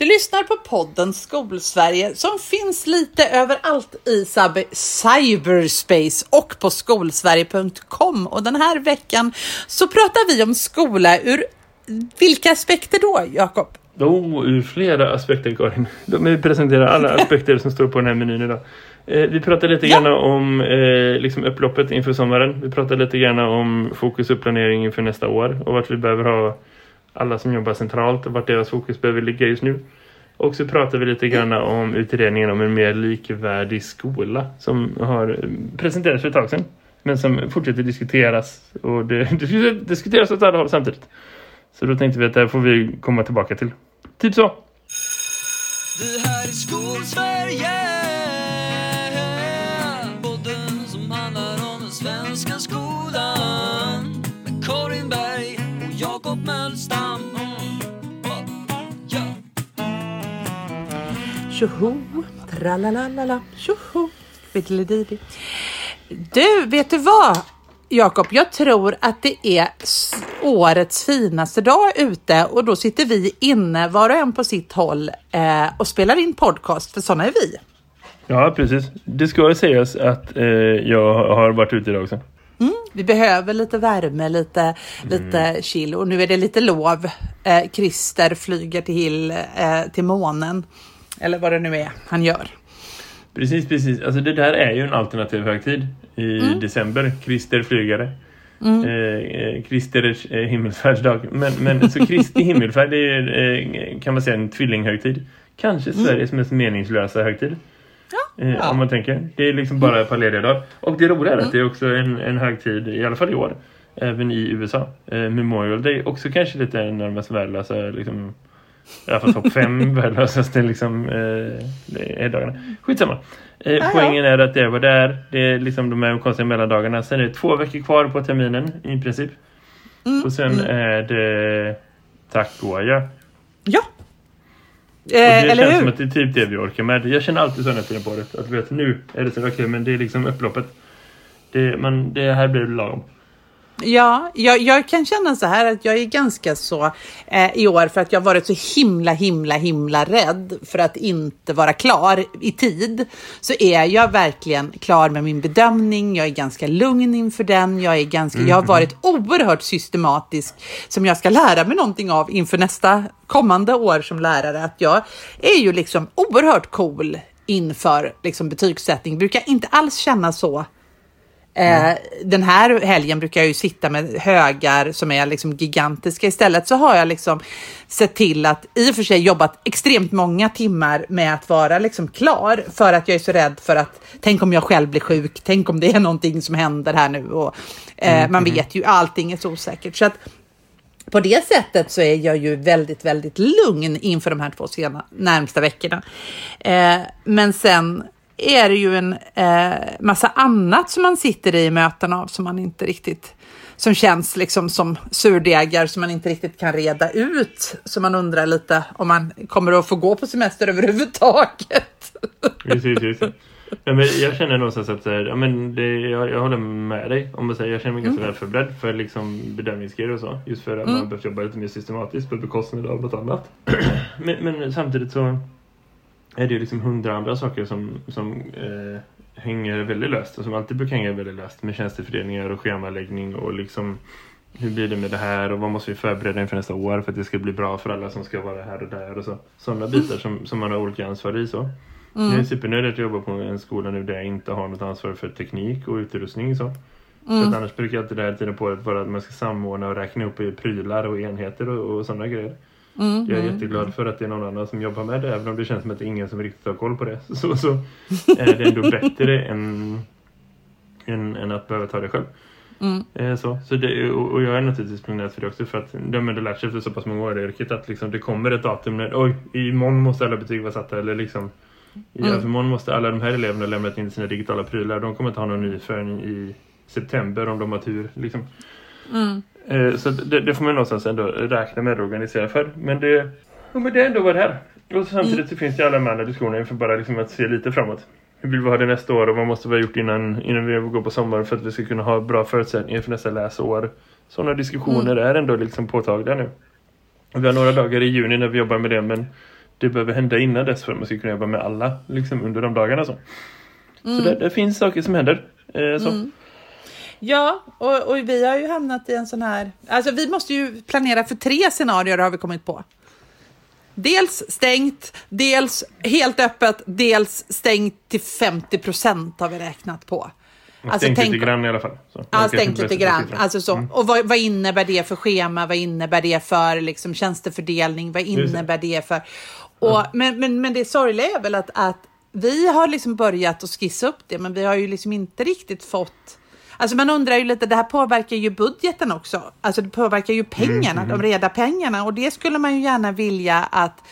Du lyssnar på podden Skolsverige som finns lite överallt i cyberspace och på skolsverige.com. Och den här veckan så pratar vi om skola ur vilka aspekter då, Jakob? Oh, ur flera aspekter, Karin. Vi presenterar alla aspekter som står på den här menyn idag. Eh, vi pratar lite ja. grann om eh, liksom upploppet inför sommaren. Vi pratar lite grann om fokus och planering inför nästa år och vart vi behöver ha alla som jobbar centralt och vart deras fokus behöver ligga just nu. Och så pratar vi lite grann om utredningen om en mer likvärdig skola som har presenterats för ett tag sedan. Men som fortsätter diskuteras och det, det diskuteras åt alla håll samtidigt. Så då tänkte vi att det här får vi komma tillbaka till. Typ så. Det här är Skolsverige Tjoho, tralalala, tjoho, Du, vet du vad? Jakob, jag tror att det är årets finaste dag ute och då sitter vi inne var och en på sitt håll eh, och spelar in podcast, för sådana är vi. Ja, precis. Det ska sägas att eh, jag har varit ute idag också. Mm, vi behöver lite värme, lite, mm. lite chill och nu är det lite lov. Eh, Christer flyger till, eh, till månen, eller vad det nu är han gör. Precis, precis. Alltså det där är ju en alternativ högtid i mm. december. Krister flygare. Mm. Eh, eh Kristers eh, himmelsfärdsdag. Men, men så Kristi himmelfärd är eh, kan man säga en tvillinghögtid. Kanske mm. Sveriges mest meningslösa högtid. Ja, eh, ja. Om man tänker. Det är liksom bara ett par lediga dagar. Och det roliga är att mm. det är också en, en högtid, i alla fall i år. Även i USA. Eh, Memorial Day. Också kanske lite en av de mest värdelösa liksom, i alla fall topp fem värdelösaste liksom, eh, dagarna. Skitsamma. Eh, ah, poängen är att det var där. Det är liksom de här konstiga mellandagarna. Sen är det två veckor kvar på terminen i princip. Mm, och sen mm. är det tack och ja. Ja. Eh, det eller känns hur? som att det är typ det vi orkar med. Jag känner alltid så när på det. Att vet, nu är det så okej, okay, men det är liksom upploppet. Det, man, det här blir lagom. Ja, jag, jag, kan känna så här att jag är ganska så eh, i år för att jag varit så himla, himla, himla rädd för att inte vara klar i tid. Så är jag verkligen klar med min bedömning. Jag är ganska lugn inför den. Jag, är ganska, mm. jag har mm-hmm. varit oerhört systematisk som jag ska lära mig någonting av inför nästa kommande år som lärare. Att jag är ju liksom oerhört cool inför liksom betygssättning. Brukar inte alls känna så Mm. den här helgen brukar jag ju sitta med högar som är liksom gigantiska. Istället så har jag liksom sett till att i och för sig jobbat extremt många timmar med att vara liksom klar för att jag är så rädd för att tänk om jag själv blir sjuk, tänk om det är någonting som händer här nu och eh, mm. man mm. vet ju allting är så osäkert. Så att på det sättet så är jag ju väldigt, väldigt lugn inför de här två sena, närmsta veckorna. Eh, men sen är det ju en eh, massa annat som man sitter i möten av som man inte riktigt som känns liksom som surdegar som man inte riktigt kan reda ut. Så man undrar lite om man kommer att få gå på semester överhuvudtaget. Precis, precis. Ja, men jag känner någonstans att ja, men det, jag, jag håller med dig. Om man säger, jag känner mig ganska mm. väl förberedd för liksom bedömningsgrejer och så. Just för att mm. man behöver jobba lite mer systematiskt på bekostnad av något annat. men, men samtidigt så är det ju liksom hundra andra saker som, som eh, hänger väldigt löst och som alltid brukar hänga väldigt löst med tjänstefördelningar och schemaläggning och liksom hur blir det med det här och vad måste vi förbereda inför nästa år för att det ska bli bra för alla som ska vara här och där och så. Sådana bitar som, som man har olika ansvar i så. Mm. Jag är supernöjd att jobba på en skola nu där jag inte har något ansvar för teknik och utrustning så. Mm. Så annars brukar alltid det här tiden på att man ska samordna och räkna upp i prylar och enheter och, och sådana grejer. Mm, jag är mm, jätteglad för att det är någon annan som jobbar med det. Även om det känns som att det är ingen som riktigt har koll på det. Så, så är det ändå bättre än, än, än att behöva ta det själv. Mm. Eh, så, så det, och jag är naturligtvis planerat för det också för att de har lärt sig efter så pass många år i yrket att liksom, det kommer ett datum när oj, imorgon måste alla betyg vara satta eller liksom mm. ja, imorgon måste alla de här eleverna lämna in sina digitala prylar. De kommer inte ha någon ny förrän i september om de har tur. Liksom. Mm. Eh, så det, det, får man någonstans ändå räkna med och organisera för. Men det, ja, men det är ändå vad det är. Och samtidigt mm. så finns det alla de andra diskussionerna inför bara liksom att se lite framåt. Hur vill vi ha det nästa år och vad måste vi ha gjort innan, innan vi går på sommaren för att vi ska kunna ha bra förutsättningar för nästa läsår. Sådana diskussioner mm. är ändå liksom påtagliga nu. Vi har några dagar i juni när vi jobbar med det men det behöver hända innan dess för att man ska kunna jobba med alla liksom, under de dagarna. Så, mm. så det, det, finns saker som händer. Eh, så. Mm. Ja, och, och, vi har ju hamnat i en sån här... Alltså vi måste ju planera för tre scenarier har vi kommit på. Dels stängt, dels helt öppet, dels stängt till 50 procent har vi räknat på. Alltså, stängt tänk, lite grann i alla fall. Så. Ja, stängt lite grann. Alltså så. Mm. Och vad, vad, innebär det för schema? Vad innebär det för liksom, tjänstefördelning? Vad innebär det för... Och, mm. men, men, men det sorgliga är väl att, att vi har liksom börjat att skissa upp det, men vi har ju liksom inte riktigt fått Alltså man undrar ju lite, det här påverkar ju budgeten också. Alltså det påverkar ju pengarna, mm. de reda pengarna och det skulle man ju gärna vilja att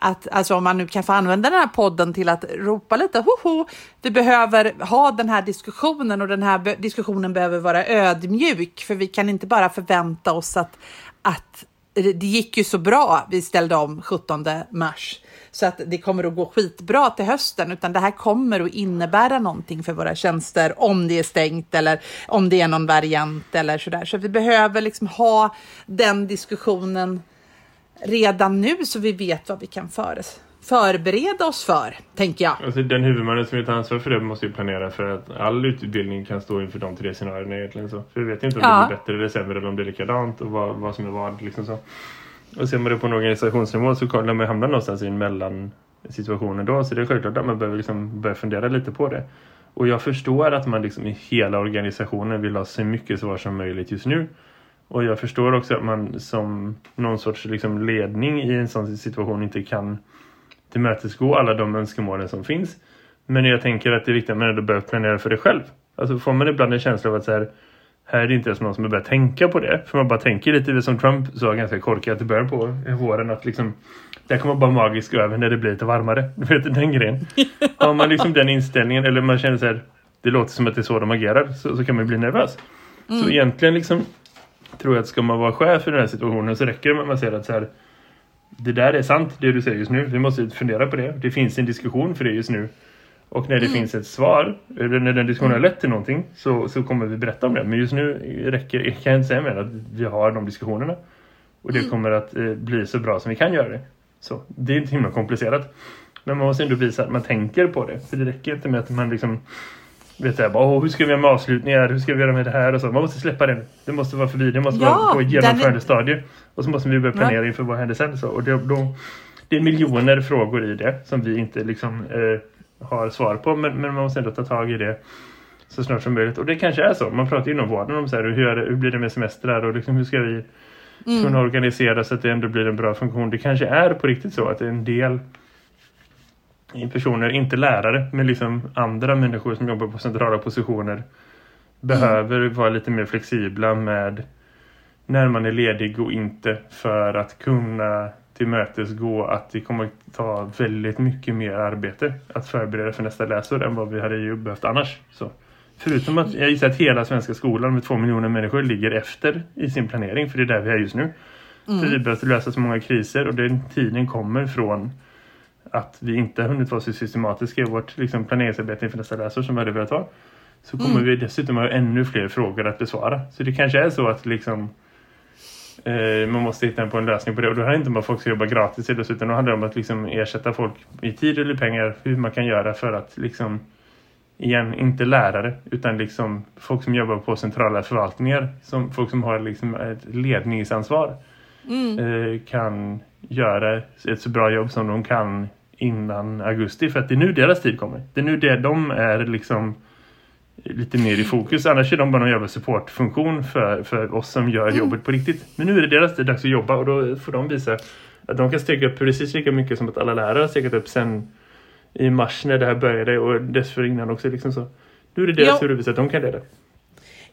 att alltså om man nu kan få använda den här podden till att ropa lite hoho, vi behöver ha den här diskussionen och den här diskussionen behöver vara ödmjuk för vi kan inte bara förvänta oss att, att det gick ju så bra, vi ställde om 17 mars så att det kommer att gå skitbra till hösten, utan det här kommer att innebära någonting för våra tjänster om det är stängt eller om det är någon variant eller så där. Så vi behöver liksom ha den diskussionen redan nu så vi vet vad vi kan för, förbereda oss för, tänker jag. Alltså, den huvudmannen som tar ansvar för det måste ju planera för att all utbildning kan stå inför de tre scenarierna egentligen. Så. För vi vet inte om ja. det blir bättre eller sämre eller om det är likadant och vad, vad som är vad. Liksom så. Och ser man det på en organisationsnivå så kollar man hamna någonstans i en mellansituation då. Så det är självklart att man behöver liksom börja fundera lite på det. Och jag förstår att man liksom i hela organisationen vill ha så mycket svar som möjligt just nu. Och jag förstår också att man som någon sorts liksom ledning i en sån situation inte kan tillmötesgå alla de önskemålen som finns. Men jag tänker att det är viktigt att man ändå börjar planera för det själv. Alltså får man ibland en känsla av att så här, här är det inte ens någon som har börjat tänka på det. För man bara tänker lite som Trump sa ganska korkat i början på våren att liksom det kommer bara magiskt över när det blir lite varmare. Du vet den grejen. Har man liksom den inställningen eller man känner så här det låter som att det är så de agerar så, så kan man bli nervös. Mm. Så egentligen liksom tror jag att ska man vara chef i den här situationen så räcker det med att man säger att så här det där är sant det du säger just nu. Vi måste fundera på det. Det finns en diskussion för det just nu. Och när det mm. finns ett svar, eller när den diskussionen har lett till någonting så, så kommer vi berätta om det. Men just nu räcker, kan jag inte säga mer att vi har de diskussionerna. Och det mm. kommer att eh, bli så bra som vi kan göra det. Så det är inte himla komplicerat. Men man måste ändå visa att man tänker på det. För det räcker inte med att man liksom vet jag, bara, hur ska vi göra med avslutningar, hur ska vi göra med det här och så. Man måste släppa det. Det måste vara förbi, det måste ja, vara på ett genomförande är... stadie. Och så måste vi börja planera ja. inför vad händer sen. Så. Och det, då, det är miljoner frågor i det som vi inte liksom eh, har svar på. Men, men man måste ändå ta tag i det så snart som möjligt. Och det kanske är så. Man pratar ju inom vården om så här, hur, det, hur blir det med semestrar och liksom, hur ska vi mm. kunna organisera så att det ändå blir en bra funktion. Det kanske är på riktigt så att en del personer, inte lärare, men liksom andra människor som jobbar på centrala positioner mm. behöver vara lite mer flexibla med när man är ledig och inte för att kunna tillmötesgå att det kommer ta väldigt mycket mer arbete att förbereda för nästa läsår än vad vi hade ju behövt annars. Så. Förutom att jag gissar att hela svenska skolan med två miljoner människor ligger efter i sin planering, för det är där vi är just nu. Mm. För vi behöver lösa så många kriser och den tiden kommer från att vi inte har hunnit vara så systematiska i vårt liksom, planeringsarbete inför nästa läsår som vi hade velat ha. Så kommer mm. vi dessutom ha ännu fler frågor att besvara. Så det kanske är så att liksom man måste hitta på en lösning på det. Och då handlar det inte om att folk ska jobba gratis utan då handlar det om att liksom ersätta folk i tid eller pengar. Hur man kan göra för att liksom igen, inte lärare utan liksom folk som jobbar på centrala förvaltningar. Som, folk som har liksom ett ledningsansvar. Mm. Eh, kan göra ett så bra jobb som de kan innan augusti. För att det är nu deras tid kommer. Det är nu det de är liksom lite mer i fokus. Annars är de bara någon jävla supportfunktion för, för oss som gör mm. jobbet på riktigt. Men nu är det deras dags att jobba och då får de visa att de kan stega upp precis lika mycket som att alla lärare har stegat upp sen i mars när det här började och dessförinnan också. Liksom så. Nu är det deras tur att visa att de kan det.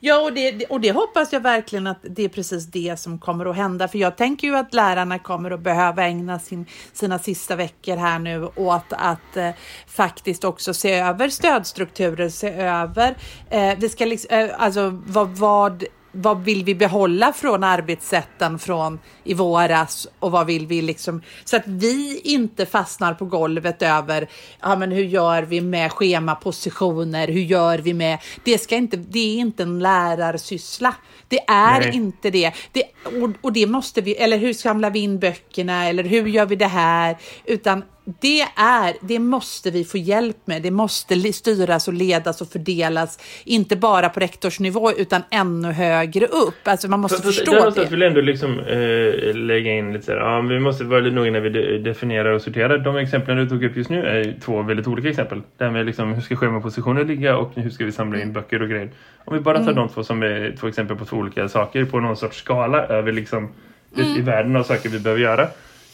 Ja, och det, och det hoppas jag verkligen att det är precis det som kommer att hända. För jag tänker ju att lärarna kommer att behöva ägna sin, sina sista veckor här nu åt att eh, faktiskt också se över stödstrukturer, se över, eh, vi ska liksom, eh, alltså vad, vad vad vill vi behålla från arbetssätten från i våras och vad vill vi liksom så att vi inte fastnar på golvet över ja, men hur gör vi med schemapositioner? Hur gör vi med? Det ska inte. Det är inte en lärarsyssla. Det är Nej. inte det. det och, och, det måste vi. Eller hur samlar vi in böckerna? Eller hur gör vi det här? Utan det är, det måste vi få hjälp med. Det måste styras och ledas och fördelas, inte bara på rektorsnivå utan ännu högre upp. Alltså man måste för, förstå för, det. Jag vill ändå liksom eh, lägga in lite så här, ja, vi måste vara lite noga när vi de, definierar och sorterar. De exemplen du tog upp just nu är två väldigt olika exempel. Det här med liksom, hur ska schemapositioner ligga och hur ska vi samla in mm. böcker och grejer. Om vi bara tar mm. de två som är två exempel på två olika saker på någon sorts skala över liksom mm. i världen av saker vi behöver göra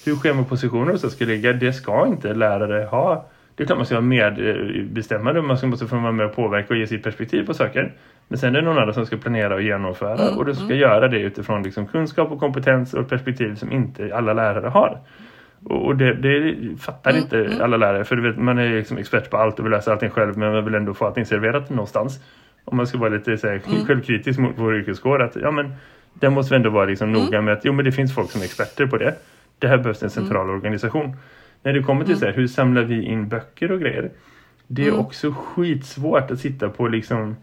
hur schemapositioner så ska ligga, det ska inte lärare ha. Det är klart man ska vara medbestämmande, man ska måste få vara med och påverka och ge sitt perspektiv på saker. Men sen är det någon annan som ska planera och genomföra mm, och du ska mm. göra det utifrån liksom kunskap och kompetens och perspektiv som inte alla lärare har. Och det, det fattar mm, inte mm. alla lärare för vet, man är liksom expert på allt och vill läsa allting själv men man vill ändå få allting serverat någonstans. Om man ska vara lite så här, mm. självkritisk mot vår yrkeskår att ja men där måste vi ändå vara liksom noga mm. med att jo men det finns folk som är experter på det det här behövs en central mm. organisation. När det kommer till mm. så här, hur samlar vi in böcker och grejer. Det är mm. också skitsvårt att sitta på liksom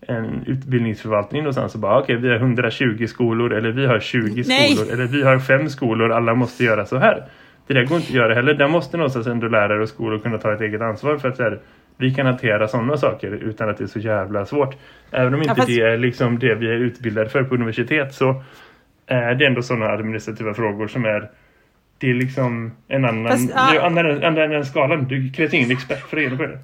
en utbildningsförvaltning någonstans och bara okej okay, vi har 120 skolor eller vi har 20 Nej. skolor eller vi har fem skolor alla måste göra så här. Det där går inte att göra heller. Där måste någonstans ändå lärare och skolor kunna ta ett eget ansvar för att här, vi kan hantera sådana saker utan att det är så jävla svårt. Även om inte ja, fast... det är liksom det vi är utbildade för på universitet så är det ändå sådana administrativa frågor som är det är liksom en annan, Fast, det är annan, annan, annan skalan. Du krävs ingen expert för att på det.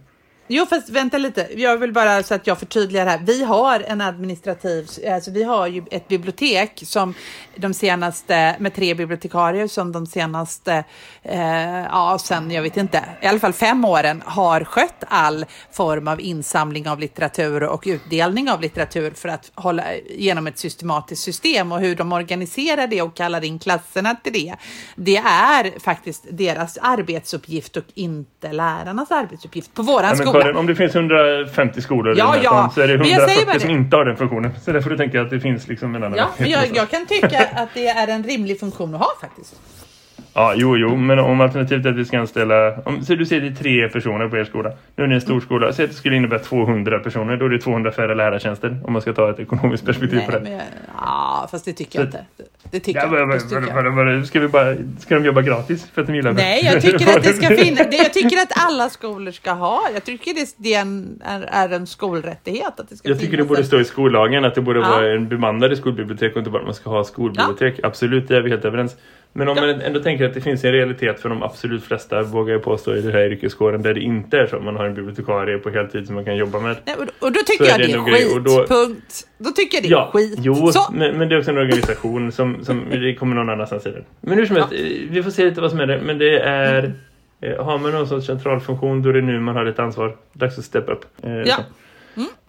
Jo, fast vänta lite. Jag vill bara så att jag förtydligar här. Vi har en administrativ, alltså vi har ju ett bibliotek som de senaste, med tre bibliotekarier som de senaste, eh, ja, sen jag vet inte, i alla fall fem åren har skött all form av insamling av litteratur och utdelning av litteratur för att hålla genom ett systematiskt system och hur de organiserar det och kallar in klasserna till det. Det är faktiskt deras arbetsuppgift och inte lärarnas arbetsuppgift på våran skola. Karin, om det finns 150 skolor ja, i ja. så är det 140 som inte har den funktionen. Så därför du tänka att det finns liksom en annan... Ja, jag, jag kan tycka att det är en rimlig funktion att ha faktiskt. Ja, jo, jo, men om alternativet är att vi ska anställa... Om, så du säger det är tre personer på er skola. Nu är ni en stor skola. Säg att det skulle innebära 200 personer. Då är det 200 färre lärartjänster. Om man ska ta ett ekonomiskt perspektiv Nej, på det. Men, ja, fast det tycker så, jag inte. Det tycker ja, jag. Bara, ska, vi bara, ska de jobba gratis för att de gillar det? Nej, jag tycker att det ska finnas. Jag tycker att alla skolor ska ha. Jag tycker det, det är, en, är en skolrättighet. Att det ska jag tycker det borde stå i skollagen att det borde ja. vara en bemannade skolbibliotek och inte bara att man ska ha skolbibliotek. Ja. Absolut, det är vi helt överens. Men om man ändå tänker att det finns en realitet för de absolut flesta, vågar jag påstå, i den här yrkeskåren där det inte är så. Man har en bibliotekarie på heltid som man kan jobba med. Nej, och då tycker jag det är skit, då, punkt. Då tycker jag det är ja, skit. Jo, men, men, det är också en organisation som, som det kommer någon annanstans i det. Men hur som helst, ja. vi får se lite vad som är det. Men det är... Mm. Eh, har man någon sorts centralfunktion då är det nu man har ett ansvar. Dags att step up. Eh, ja. Så.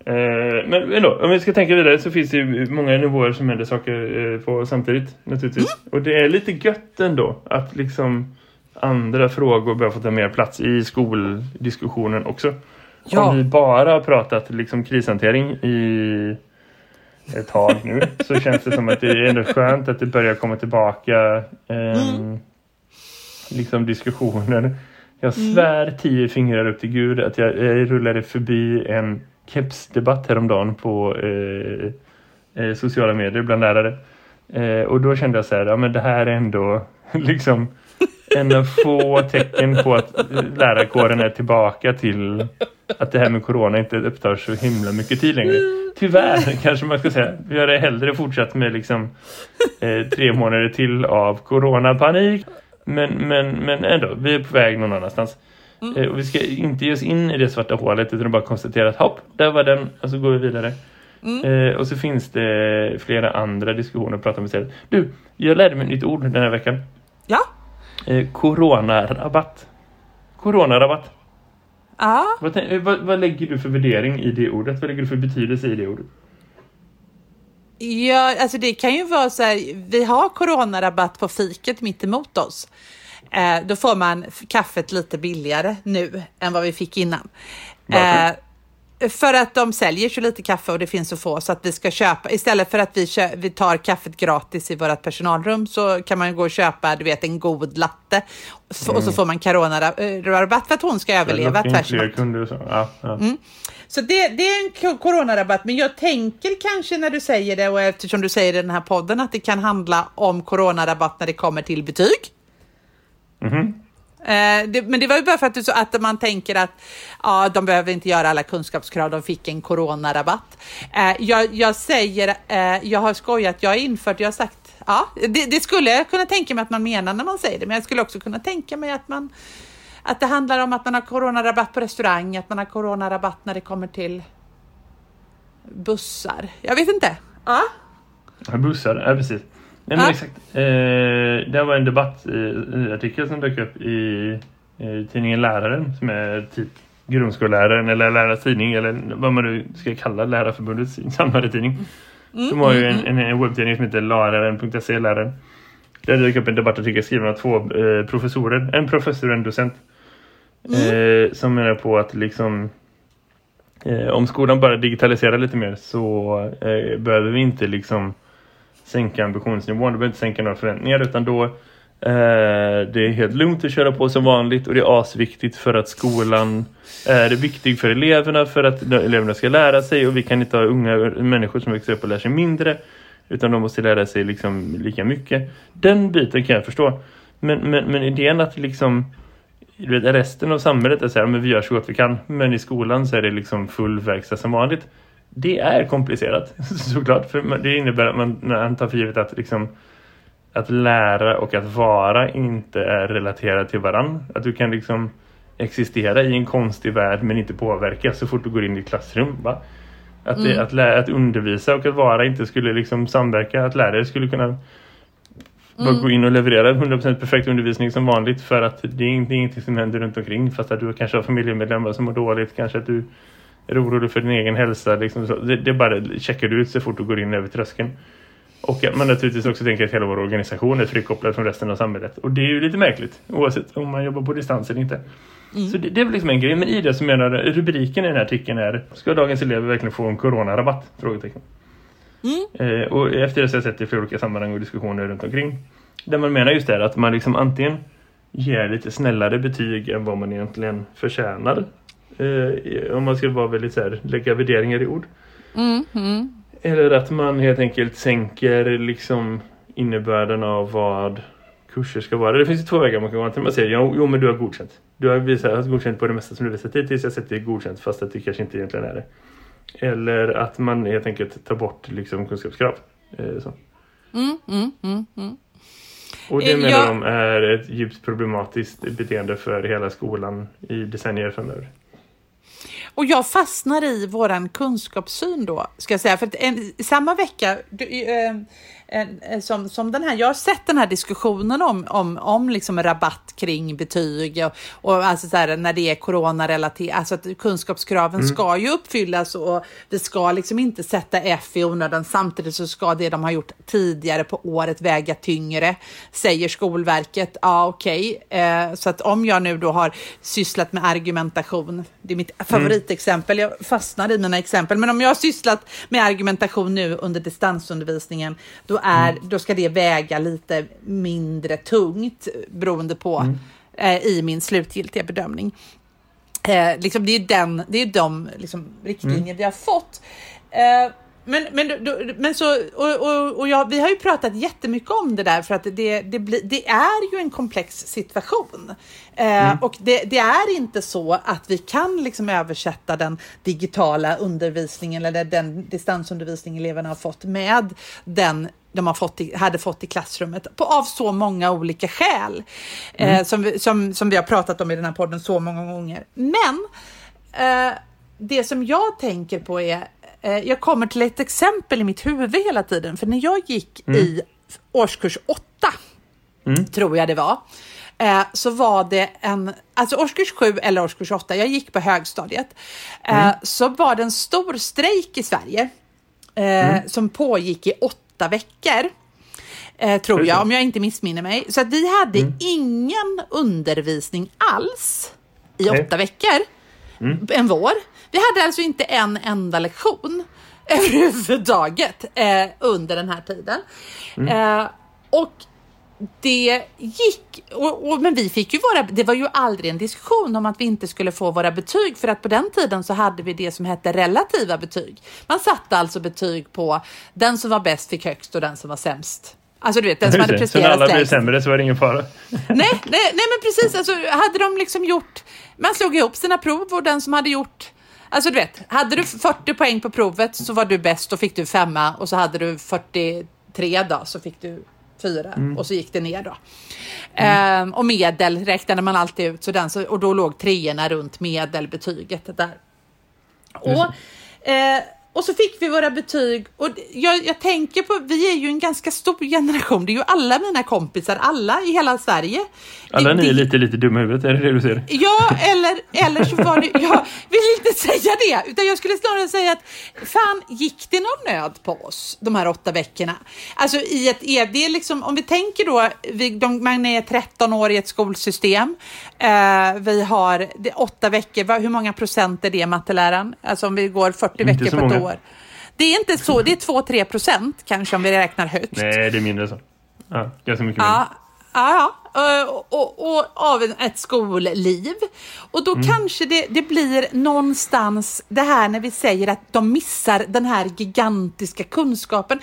Mm. men ändå, om vi ska tänka vidare så finns det ju många nivåer som händer saker eh, på samtidigt naturligtvis. Mm. Och det är lite gött ändå att liksom andra frågor börjar få ta mer plats i skoldiskussionen också. Ja. Om vi bara har pratat liksom krishantering i ett tag nu så känns det som att det är ändå skönt att det börjar komma tillbaka eh, mm. liksom diskussioner. Jag mm. svär tio fingrar upp till Gud att jag, jag rullade förbi en kepsdebatt häromdagen på eh, eh, sociala medier bland lärare. Eh, och då kände jag så här, ja men det här är ändå liksom en av få tecken på att lärarkåren är tillbaka till att det här med corona inte upptar så himla mycket tid längre. Tyvärr kanske man ska säga. Vi hade hellre fortsatt med liksom eh, tre månader till av coronapanik. Men, men, men ändå, vi är på väg någon annanstans. Mm. Eh, och vi ska inte ge oss in i det svarta hålet utan bara konstatera att hopp, där var den och så går vi vidare. Mm. Eh, och så finns det flera andra diskussioner att prata om istället. Du, jag lärde mig ett nytt ord den här veckan. Ja? Eh, coronarabatt. Coronarabatt. Ja. Vad, vad, vad, lägger du för värdering i det ordet? Vad lägger du för betydelse i det ordet? Ja, alltså det kan ju vara så här, vi har coronarabatt på fiket mitt emot oss. Eh, då får man kaffet lite billigare nu än vad vi fick innan. Varför? Eh, för att de säljer så lite kaffe och det finns så få så att vi ska köpa, istället för att vi, vi tar kaffet gratis i vårt personalrum så kan man gå och köpa, du vet, en god latte mm. och så får man coronarabatt för att hon ska överleva tvärs emot. Så. Ja, ja. Mm. så det, det är en coronarabatt, men jag tänker kanske när du säger det och eftersom du säger det i den här podden att det kan handla om coronarabatt när det kommer till betyg. Mm. Eh, det, men det var ju bara för att, du, att man tänker att ja, de behöver inte göra alla kunskapskrav, de fick en coronarabatt. Eh, jag, jag säger, eh, jag har skojat, jag har infört, jag har sagt, ja, det, det, skulle jag kunna tänka mig att man menar när man säger det, men jag skulle också kunna tänka mig att man att det handlar om att man har coronarabatt på restaurang, att man har coronarabatt när det kommer till bussar. Jag vet inte. Ja. Bussar, ja precis. Nej, men exakt. Eh, det var en debattartikel som dök upp i, i tidningen Läraren som är typ grundskolläraren eller lärarnas tidning eller vad man nu ska kalla Lärarförbundets samlade tidning. Mm, De har ju mm, en, mm. en, en webbtidning som heter lararen.se läraren. Där dök upp en debattartikel skriven av två eh, professorer, en professor och en docent. Mm. Eh, som menar på att liksom eh, om skolan bara digitaliserar lite mer så eh, behöver vi inte liksom sänka ambitionsnivån. Du behöver inte sänka några förväntningar utan då eh, det är helt lugnt att köra på som vanligt och det är asviktigt för att skolan eh, är viktig för eleverna för att eleverna ska lära sig och vi kan inte ha unga människor som växer upp och lär sig mindre utan de måste lära sig liksom lika mycket. Den biten kan jag förstå. Men, men, men idén att liksom resten av samhället är så här, men vi gör så gott vi kan men i skolan så är det liksom full verkstad som vanligt det är komplicerat såklart. För det innebär att man, man tar för givet att, liksom, att lära och att vara inte är relaterat till varann. Att du kan liksom existera i en konstig värld men inte påverka så fort du går in i ett klassrum. Va? Att, mm. det, att, lära, att undervisa och att vara inte skulle liksom samverka. Att lärare skulle kunna mm. gå in och leverera 100% perfekt undervisning som vanligt för att det är ingenting som händer runt omkring. Fast att du kanske har familjemedlemmar som mår dåligt. Kanske att du är du orolig för din egen hälsa? Liksom. Det, det bara checkar du ut så fort du går in över tröskeln. Och att man naturligtvis också tänker att hela vår organisation är frikopplad från resten av samhället. Och det är ju lite märkligt, oavsett om man jobbar på distans eller inte. Mm. Så det, det, är väl liksom en grej. Men i det så menar rubriken i den här artikeln är Ska dagens elever verkligen få en coronarabatt? Frågetecken. Mm. Eh, och efter det så har jag sett i flera olika sammanhang och diskussioner runt omkring. Där man menar just det att man liksom antingen ger lite snällare betyg än vad man egentligen förtjänar Eh, om man ska vara väldigt så här, lägga värderingar i ord. Mm, mm. Eller att man helt enkelt sänker liksom innebörden av vad kurser ska vara. Det finns ju två vägar man kan gå till. Man säger, jo, jo men du har godkänt. Du har visat godkänt på det mesta som du visat hittills. Jag sätter godkänt fast att det kanske inte egentligen är det. Eller att man helt enkelt tar bort liksom kunskapskrav. Eh, så. Mm, mm, mm, mm. Och det menar jag... de är ett djupt problematiskt beteende för hela skolan i decennier framöver. Och jag fastnar i våran kunskapssyn då, ska jag säga. För att en, samma vecka, du, eh, som, som den här, jag har sett den här diskussionen om, om, om liksom rabatt kring betyg och, och alltså så här, när det är coronarelaterat, alltså att kunskapskraven mm. ska ju uppfyllas och vi ska liksom inte sätta F i onödan. Samtidigt så ska det de har gjort tidigare på året väga tyngre, säger Skolverket. Ja, okej. Okay. Eh, så att om jag nu då har sysslat med argumentation, det är mitt mm. favoritexempel, jag fastnar i mina exempel, men om jag har sysslat med argumentation nu under distansundervisningen, då är, mm. då ska det väga lite mindre tungt beroende på mm. eh, i min slutgiltiga bedömning. Eh, liksom det är den, det är de liksom, riktlinjer mm. vi har fått. Eh, men, men, men så, och, och, och ja, vi har ju pratat jättemycket om det där för att det, det, bli, det är ju en komplex situation. Eh, mm. Och det, det, är inte så att vi kan liksom översätta den digitala undervisningen eller den distansundervisning eleverna har fått med den de har fått i, hade fått i klassrummet på, av så många olika skäl mm. eh, som, vi, som, som vi har pratat om i den här podden så många gånger. Men eh, det som jag tänker på är, eh, jag kommer till ett exempel i mitt huvud hela tiden, för när jag gick mm. i årskurs åtta, mm. tror jag det var, eh, så var det en, alltså årskurs sju eller årskurs åtta, jag gick på högstadiet, eh, mm. så var det en stor strejk i Sverige eh, mm. som pågick i åtta veckor. Eh, tror jag, om jag inte missminner mig. Så vi hade mm. ingen undervisning alls i åtta veckor. mm. en vår. Vi hade alltså inte en enda lektion överhuvudtaget eh, under den här tiden. Mm. Eh, och det gick, och, och, men vi fick ju våra, det var ju aldrig en diskussion om att vi inte skulle få våra betyg för att på den tiden så hade vi det som hette relativa betyg. Man satte alltså betyg på den som var bäst fick högst och den som var sämst. Alltså du vet, den som hade presterat Så när alla blev sämre så var det ingen fara? nej, nej, nej men precis, alltså hade de liksom gjort, man slog ihop sina prov och den som hade gjort Alltså du vet, hade du 40 poäng på provet så var du bäst och fick du femma och så hade du 43 då så fick du fyra mm. och så gick det ner då. Mm. Ehm, och medel räknade man alltid ut så den, så, och då låg treorna runt medelbetyget där. Och, eh, och så fick vi våra betyg och jag, jag, tänker på, vi är ju en ganska stor generation, det är ju alla mina kompisar, alla i hela Sverige. Alla ni är lite, lite dumma i huvudet, är det det du säger? Ja, eller, eller så var det, jag vill inte säga det, utan jag skulle snarare säga att fan, gick det någon nöd på oss de här åtta veckorna? Alltså i ett, det är liksom, om vi tänker då, vi, de, man är 13 år i ett skolsystem, eh, vi har det, åtta veckor, hur många procent är det matteläraren? Alltså om vi går 40 inte veckor på ett år år. Det är inte så, det är 2-3 procent kanske om vi räknar högt. Nej, det är mindre så. Ja, ganska mycket mindre. Ja, ja, och, och, och, av ett skolliv. Och då mm. kanske det, det blir någonstans det här när vi säger att de missar den här gigantiska kunskapen.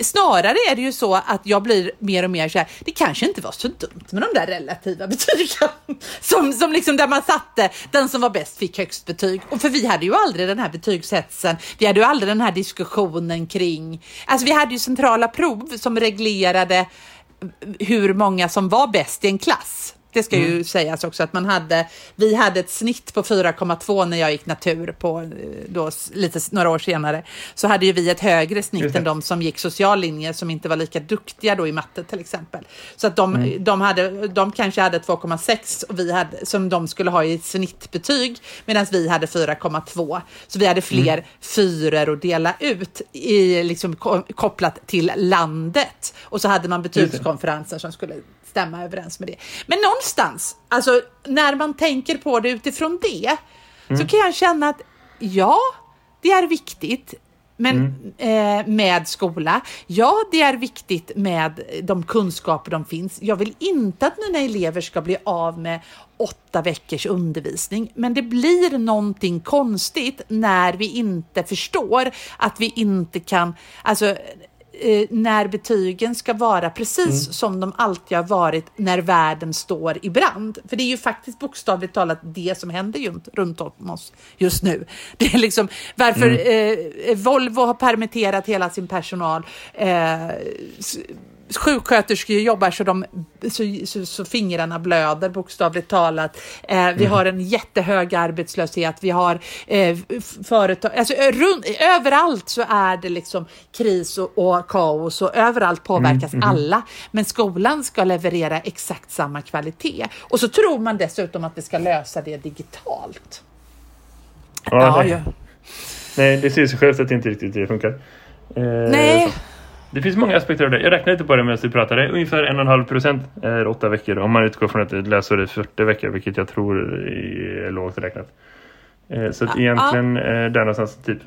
Snarare är det ju så att jag blir mer och mer så här, det kanske inte var så dumt med de där relativa betygen. Som, som liksom där man satte, den som var bäst fick högst betyg. Och för vi hade ju aldrig den här betygshetsen, vi hade ju aldrig den här diskussionen kring, alltså vi hade ju centrala prov som reglerade hur många som var bäst i en klass. Det ska mm. ju sägas också att man hade, vi hade ett snitt på 4,2 när jag gick natur på eh, då, lite några år senare. Så hade ju vi ett högre snitt än de som gick social linje som inte var lika duktiga då i matte till exempel. Så att de, mm. de, hade, de kanske hade 2,6 och vi hade, som de skulle ha i snittbetyg medan vi hade 4,2. Så vi hade fler mm. fyror att dela ut i, liksom, kopplat till landet. Och så hade man betygskonferenser som skulle stämma överens med det. Men någonstans, alltså när man tänker på det utifrån det, mm. så kan jag känna att ja, det är viktigt. Men mm. eh, med skola, ja det är viktigt med de kunskaper de finns. Jag vill inte att mina elever ska bli av med åtta veckors undervisning, men det blir någonting konstigt när vi inte förstår att vi inte kan, alltså eh, när betygen ska vara precis mm. som de alltid har varit när världen står i brand. För det är ju faktiskt bokstavligt talat det som händer runt, runt om oss just nu. Det är liksom varför mm. eh, Volvo har permitterat hela sin personal. Eh, sjuksköterskor jobbar så, de, så, så, så fingrarna blöder bokstavligt talat. Eh, vi mm. har en jättehög arbetslöshet. Vi har eh, företag, alltså rund, överallt så är det liksom kris och, och kaos och överallt påverkas mm. Mm. alla. Men skolan ska leverera exakt samma kvalitet och så tror man dessutom att det ska lösa det digitalt. Ja, ja, ja. Nej, det ser sig självt att det inte riktigt det funkar. Eh, Nej. Så. Det finns många aspekter av det. Jag räknar inte på det medan vi pratade. Ungefär en och en halv procent är åtta veckor. Om man utgår från att ett läsår är 40 veckor, vilket jag tror är lågt räknat. Eh, så att egentligen är där någonstans typ.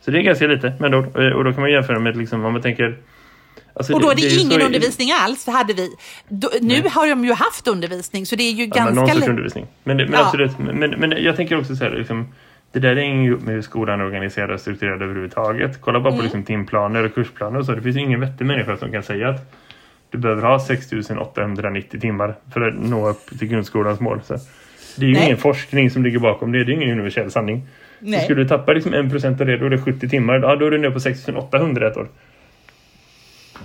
Så det är ganska lite. Men då, och då kan man jämföra med liksom, om man tänker Alltså och då är det, det är ingen undervisning alls, det hade vi. Då, nu har de ju haft undervisning, så det är ju ja, ganska... Men någon sorts undervisning. Men, men, ja. absolut, men, men jag tänker också så här, liksom, det där hänger ju upp med hur skolan är organiserad och strukturerad överhuvudtaget. Kolla bara mm. på liksom timplaner och kursplaner och så. Det finns ingen vettig människa som kan säga att du behöver ha 6890 timmar för att nå upp till grundskolans mål. Så det är ju Nej. ingen forskning som ligger bakom det. Det är ingen universell sanning. Nej. Så skulle du tappa liksom en procent av det, då är det 70 timmar. Ja, då är du nere på 6800 ett år.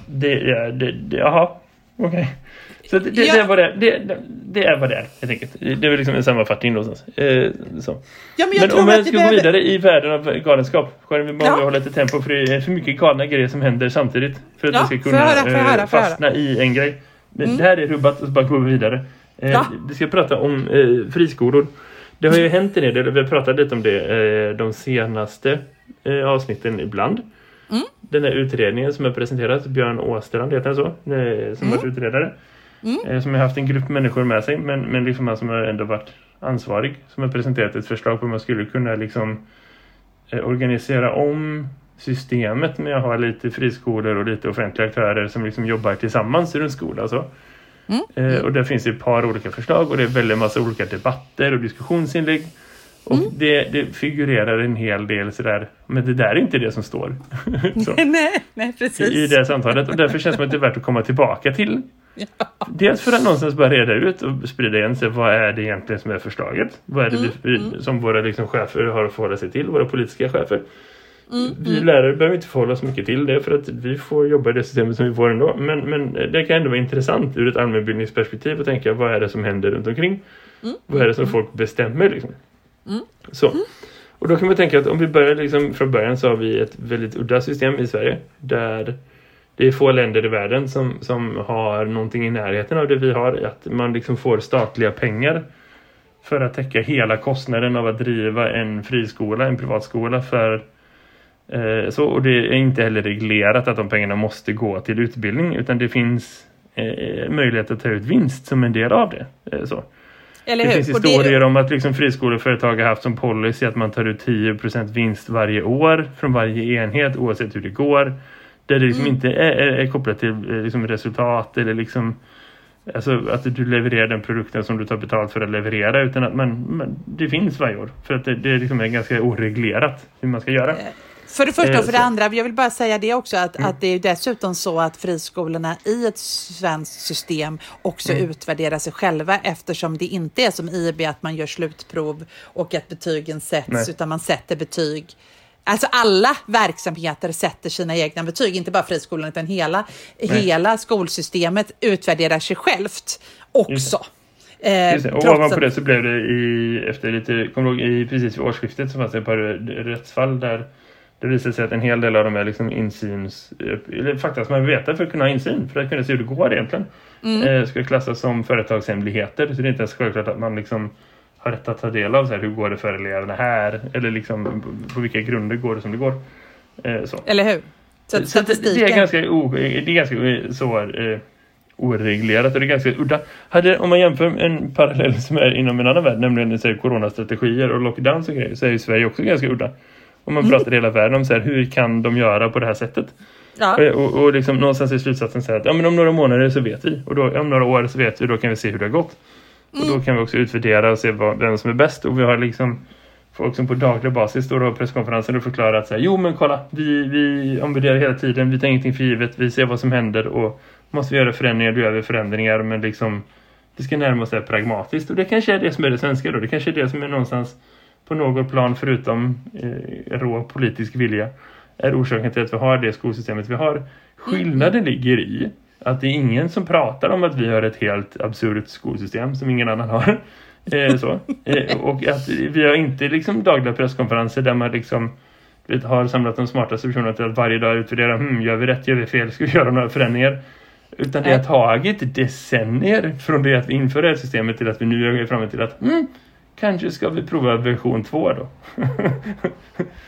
Det, ja, det, det jaha, okej. Okay. Så det, det, ja. det, är vad det, det, det är vad det är, helt enkelt. Det är väl liksom en sammanfattning någonstans. Eh, så. Ja, men, men om jag ska gå vidare i världen av galenskap, Karin, vi bara ja. hålla lite tempo för det är för mycket galna grejer som händer samtidigt för att ja, vi ska kunna höra, eh, höra, fastna i en grej. Mm. Det här är rubbat och så bara går vi vidare. Eh, ja. Vi ska prata om eh, friskolor. Det har ju hänt en del, vi har pratat lite om det eh, de senaste eh, avsnitten ibland. Mm. Den här utredningen som har presenterats, Björn Åstrand heter han så, eh, som mm. varit utredare. Mm. Som har haft en grupp människor med sig men, men liksom som har ändå varit ansvarig. Som har presenterat ett förslag på hur man skulle kunna liksom organisera om systemet med att ha lite friskolor och lite offentliga aktörer som liksom jobbar tillsammans i en skola. Så. Mm. Eh, och där finns det ett par olika förslag och det är väldigt massa olika debatter och diskussionsinlägg. Och mm. det, det, figurerar en hel del sådär, men det där är inte det som står nej, nej, precis. i det samtalet. Och därför känns det som att det är värt att komma tillbaka till. Ja. Dels för att någonstans bara reda ut och sprida igen sig vad är det egentligen som är förslaget. Vad är det mm. vi, mm. som våra liksom, chefer har att förhålla sig till, våra politiska chefer. Mm, vi mm. lärare behöver inte förhålla oss mycket till det för att vi får jobba i det systemet som vi får ändå. Men, men det kan ändå vara intressant ur ett allmänbildningsperspektiv att tänka vad är det som händer runt omkring? Mm. Vad är det som folk bestämmer liksom? Mm. Så. Mm. Och då kan man tänka att om vi börjar liksom från början så har vi ett väldigt udda system i Sverige där det är få länder i världen som, som har någonting i närheten av det vi har. Att man liksom får statliga pengar för att täcka hela kostnaden av att driva en friskola, en privatskola för Eh, så, och det är inte heller reglerat att de pengarna måste gå till utbildning utan det finns eh, möjlighet att ta ut vinst som en del av det. Eh, så det finns historier det... om att liksom friskoleföretag har haft som policy att man tar ut 10% vinst varje år från varje enhet oavsett hur det går. Där det liksom mm. inte är, är, är, kopplat till eh, liksom resultat eller liksom Alltså att du levererar den produkten som du tar betalt för att leverera utan att man, man det finns varje år. För att det, det liksom är ganska oreglerat hur man ska göra. För det första och för det eh, andra, jag vill bara säga det också, att, mm. att det är dessutom så att friskolorna i ett svenskt system också mm. utvärderar sig själva eftersom det inte är som IB att man gör slutprov och att betygen sätts, Nej. utan man sätter betyg Alltså alla verksamheter sätter sina egna betyg, inte bara friskolan utan hela, hela skolsystemet utvärderar sig självt också. Eh, och ovanpå det så blev det i, efter lite, du ihåg, i precis vid årsskiftet så fanns det ett par rättsfall där det visar sig att en hel del av de är liksom insyns... Eller fakta som man vill veta för att kunna ha insyn. För att kunna se hur det går egentligen. Mm. Eh, ska klassas som företagshemligheter. Så det är inte ens självklart att man liksom har rätt att ta del av så här, hur går det för eleverna här. Eller liksom på vilka grunder går det som det går. Eh, så. Eller hur? Så, så det är ganska, o, det är ganska så... Eh, oreglerat och det är ganska udda. Hade, om man jämför en parallell som är inom en annan värld, nämligen så här, coronastrategier och lockdowns och grejer, så är ju Sverige också ganska udda. Om man pratar i hela världen om så här, hur kan de göra på det här sättet. Ja. Och, och, och liksom någonstans i slutsatsen säger att ja, men om några månader så vet vi. Och då, om några år så vet vi, då kan vi se hur det har gått. Mm. Och då kan vi också utvärdera och se vad, vem som är bäst. Och vi har liksom folk som på daglig basis står på presskonferensen och förklarar att så här, jo men kolla, vi, vi omvärderar hela tiden, vi tar ingenting för givet, vi ser vad som händer och måste vi göra förändringar, då gör vi förändringar men liksom det ska närma oss pragmatiskt och det kanske är det som är det svenska då, det kanske är det som är någonstans på något plan förutom eh, rå politisk vilja är orsaken till att vi har det skolsystemet vi har. Skillnaden mm. ligger i att det är ingen som pratar om att vi har ett helt absurt skolsystem som ingen annan har. Eh, så. Eh, och att vi har inte liksom dagliga presskonferenser där man liksom vet, har samlat de smartaste personerna till att varje dag utvärdera hmm, gör vi rätt, gör vi fel, ska vi göra några förändringar? Utan det har tagit decennier från det att vi inför det här systemet till att vi nu är framme till att hmm, Kanske ska vi prova version 2 då.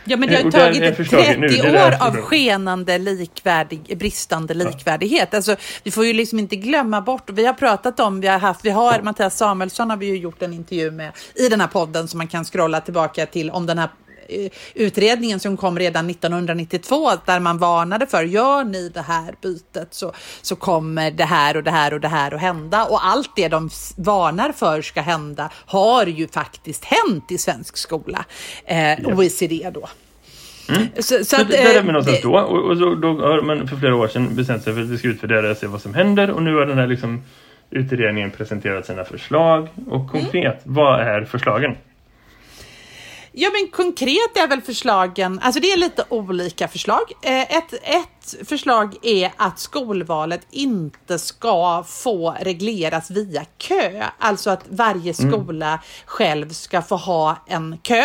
ja, men det har tagit 30 nu, år av skenande likvärdig, bristande likvärdighet. Ja. Alltså, vi får ju liksom inte glömma bort, vi har pratat om, vi har haft, vi har, Mattias Samuelsson har vi ju gjort en intervju med i den här podden som man kan scrolla tillbaka till om den här utredningen som kom redan 1992 där man varnade för gör ni det här bytet så, så kommer det här och det här och det här att hända och allt det de varnar för ska hända har ju faktiskt hänt i svensk skola. Eh, OECD då. Mm. Så, så att, där är vi någonstans det, då. Och, och så, då har man för flera år sedan bestämt sig för att vi ska utvärdera och se vad som händer. Och nu har den här liksom, utredningen presenterat sina förslag. Och konkret, mm. vad är förslagen? Ja, men konkret är väl förslagen, alltså det är lite olika förslag. Eh, ett, ett förslag är att skolvalet inte ska få regleras via kö, alltså att varje mm. skola mm. själv ska få ha en kö,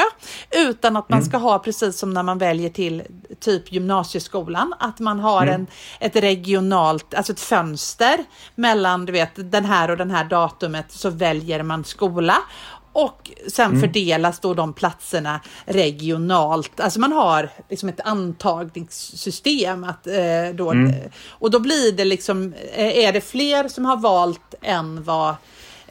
utan att man mm. ska ha precis som när man väljer till typ gymnasieskolan, att man har mm. en, ett regionalt, alltså ett fönster mellan du vet, den här och den här datumet så väljer man skola och sen fördelas då de platserna regionalt. Alltså man har liksom ett antagningssystem. Att, eh, då, Och då blir det liksom, eh, är det fler som har valt än vad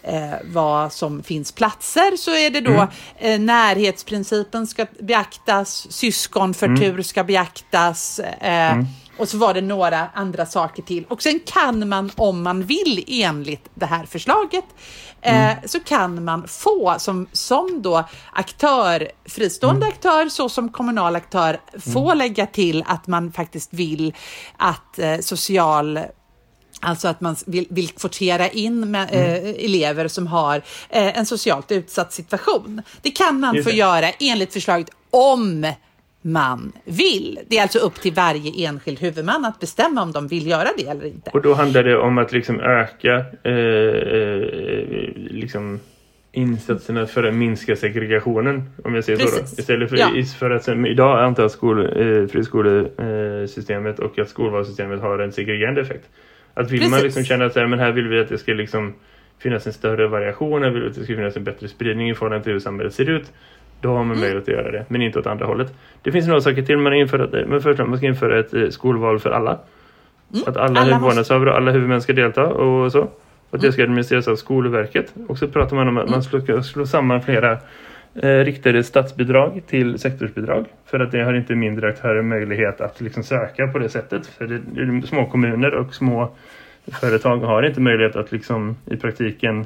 eh, vad som finns platser så är det då Mm. eh, närhetsprincipen ska beaktas, syskonförtur Mm. ska beaktas eh, och så var det några andra saker till. Och sen kan man om man vill enligt det här förslaget eh, så kan man få som, som då aktör, fristående aktör så som kommunal aktör få lägga till att man faktiskt vill att eh, social Alltså att man vill, vill kvotera in med, eh, elever som har eh, en socialt utsatt situation. Det kan man Just få det. göra enligt förslaget om man vill. Det är alltså upp till varje enskild huvudman att bestämma om de vill göra det eller inte. Och då handlar det om att liksom öka eh, eh, liksom insatserna för att minska segregationen. Om jag säger så Precis. då. Istället för, Ja. för att som idag antar skol, eh, friskolesystemet och att skolvalssystemet har en segregerande effekt. Att vill man Precis. liksom känna att så här, men här vill vi att det ska liksom finnas en större variation, här vill vi att det ska finnas en bättre spridning i förhållande till hur samhället ser ut. Då har Mm. man möjlighet att göra det, men inte åt andra hållet. Det finns några saker till. Man, har infört, men först man ska införa ett eh, skolval för alla. Att alla, Mm. alla vårdnadshavare och alla huvudmän ska delta och så. Och att Mm. det ska administreras av Skolverket. Och så pratar man om att man slår, slår samman flera eh, riktade statsbidrag till sektorsbidrag. För att det har inte mindre aktörer möjlighet att liksom söka på det sättet. För det, det små kommuner och små företag har inte möjlighet att liksom i praktiken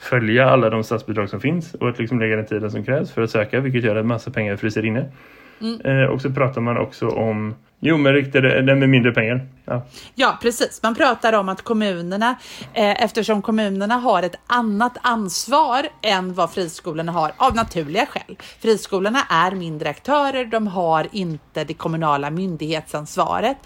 följa alla de statsbidrag som finns och att liksom lägga den tiden som krävs för att söka vilket gör att massa pengar fryser inne. Eh, och så pratar man också om Jo men riktade, den med mindre pengar. Ja. Ja, precis. Man pratar om att kommunerna, eh, eftersom kommunerna har ett annat ansvar än vad friskolorna har, av naturliga skäl. Friskolorna är mindre aktörer, de har inte det kommunala myndighetsansvaret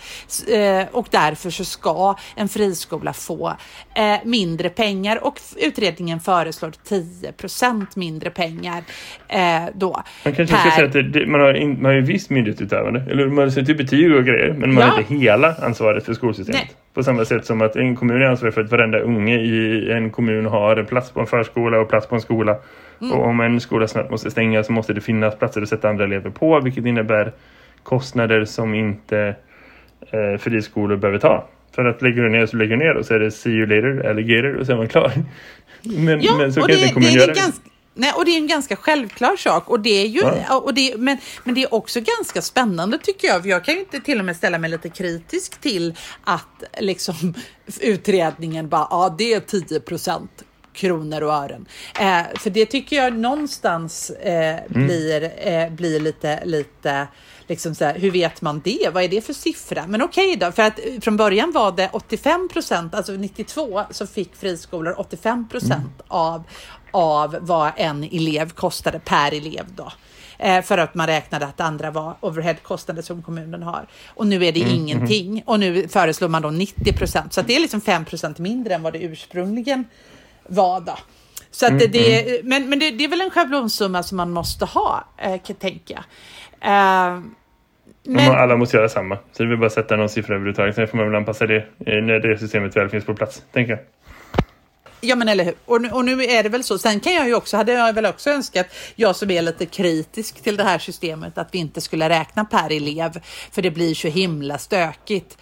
eh, och därför så ska en friskola få eh, mindre pengar och utredningen föreslår 10% mindre pengar eh, då. Man kanske ska per- säga att det, det, man, har in, man har ju visst myndighetsutövande. Eller man sätter typ betyg och grejer. Men man Ja. har inte hela ansvaret för skolsystemet. Nej. På samma sätt som att en kommun är ansvarig för att varenda unge i en kommun har en plats på en förskola och plats på en skola. Mm. Och om en skola snabbt måste stänga så måste det finnas platser att sätta andra elever på. Vilket innebär kostnader som inte eh, friskolor behöver ta. För att lägger du ner så lägger du ner och så är det see you later, alligator och så är man klar. Men, Ja, men så och kan det, inte en kommun det är göra. ganska, nej, och det är en ganska självklar sak. Och det är ju, Ja. och det, men, men det är också ganska spännande tycker jag. För jag kan ju inte till och med ställa mig lite kritisk till att liksom, utredningen bara, ja det är 10 procent kronor och ören. Eh, för det tycker jag någonstans eh, blir, eh, blir lite, lite liksom så här, hur vet man det? Vad är det för siffra? Men okej då, för att eh, från början var det 85 procent, alltså 92 så fick friskolor 85 procent av, av vad en elev kostade per elev då. Eh, för att man räknade att andra var overheadkostnader som kommunen har. Och nu är det ingenting. Och nu föreslår man då 90 procent. Så det är liksom 5 procent mindre än vad det ursprungligen var då. Så att det, det, men men det, det är väl en schablonsumma som man måste ha, eh, kan tänka. Eh, Men... Alla måste göra samma. Så det vill bara sätta någon siffra överhuvudtaget. Sen får man väl anpassa det när det systemet väl finns på plats. Tänker jag. Ja men eller hur. Och nu, och nu är det väl så. Sen kan jag ju också, hade jag väl också önskat, jag som är lite kritisk till det här systemet, att vi inte skulle räkna per elev. För det blir så himla stökigt.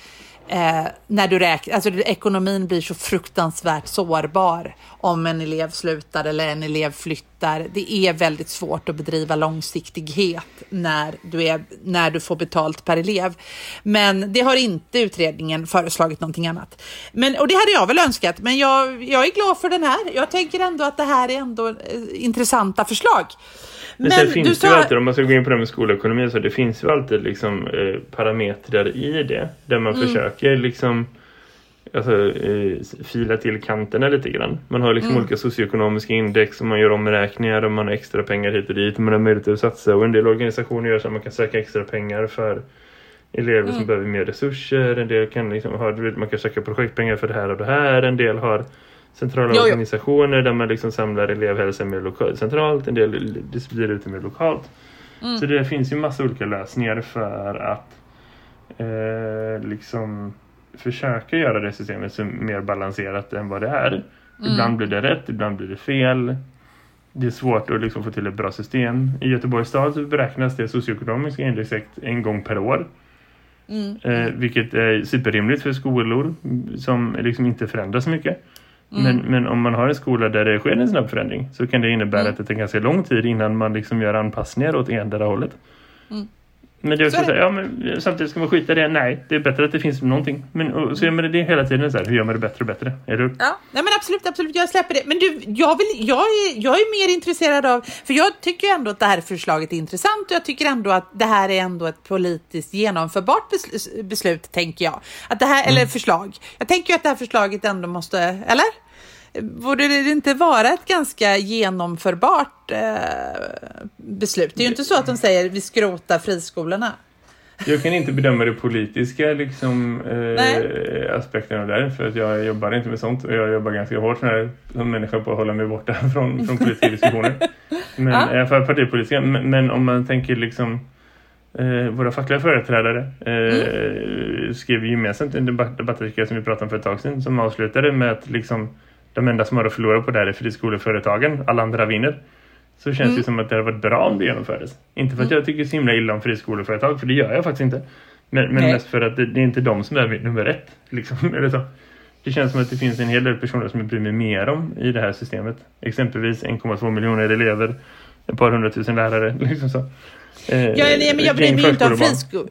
Eh, när du räknar, alltså ekonomin blir så fruktansvärt sårbar om en elev slutar eller en elev flyttar. Det är väldigt svårt att bedriva långsiktighet när du, är, när du får betalt per elev. Men det har inte utredningen föreslagit någonting annat. Men, och det hade jag väl önskat, men jag, jag är glad för den här. Jag tänker ändå att det här är ändå eh, intressanta förslag. Men, sen finns det ju alltid, om man ska gå in på det med skolekonomi, så det finns ju alltid liksom, eh, parametrar i det. Där man Mm. försöker liksom alltså, eh, fila till kanterna lite grann. Man har liksom Mm. olika socioekonomiska index och man gör omräkningar och man har extra pengar hit och dit. Man har möjlighet att satsa och en del organisationer gör så att man kan söka extra pengar för elever Mm. som behöver mer resurser. En del kan liksom ha, man kan söka projektpengar för det här och det här. En del har centrala Jo, jo. organisationer där man liksom samlar elevhälsa mer lokalt, centralt. En del distribuerar ut det mer lokalt. Mm. Så det finns ju massa olika lösningar för att eh, liksom försöka göra det systemet så mer balanserat än vad det är. Mm. Ibland blir det rätt, ibland blir det fel. det är svårt att liksom få till ett bra system. I Göteborgs stad så beräknas det socioekonomiska indexet en gång per år. Mm. Eh, vilket är superrimligt för skolor som liksom inte förändras mycket. Mm. Men, men om man har en skola där det sker en snabb förändring så kan det innebära mm. att det tar ganska lång tid innan man liksom gör anpassningar åt endera hållet. Men det är också så, ja, men samtidigt ska man skita det. Nej, det är bättre att det finns någonting. Men och, så gör man det hela tiden så här, hur gör man det bättre och bättre? Är du? Ja, nej, men absolut, absolut. Jag släpper det. Men du, jag, vill, jag, är, jag är mer intresserad av, för jag tycker ändå att det här förslaget är intressant och jag tycker ändå att det här är ändå ett politiskt genomförbart beslut, beslut tänker jag. Att det här, mm. eller förslag. Jag tänker ju att det här förslaget ändå måste, eller? Borde det inte vara ett ganska genomförbart eh, beslut? Det är ju inte så att de säger vi skrotar friskolorna. Jag kan inte bedöma det politiska liksom, eh, aspekten av det för att jag jobbar inte med sånt och jag jobbar ganska hårt här, som människa på att hålla mig borta från, från politiska diskussioner. Men, ja. äh, för partipolitiska, men, men, om man tänker liksom eh, våra fackliga företrädare eh, mm. skrev gemensamt en debatt, debattartikel som vi pratade om för ett tag sedan som avslutade med att liksom de enda som har att förlora på det här är friskoleföretagen. Alla andra vinner. Så känns mm. det som att det hade varit bra om det genomfördes. Inte för att mm. jag tycker så himla illa om friskoleföretag, för det gör jag faktiskt inte. Men, men mest för att det, det, är inte de som är nummer ett. Liksom, eller så. Det känns som att det finns en hel del personer som jag bryr mig mer om i det här systemet. Exempelvis 1,2 miljoner elever, ett par hundratusen lärare. Liksom så. Eh, ja, nej, men jag bryr mig inte om friskolor.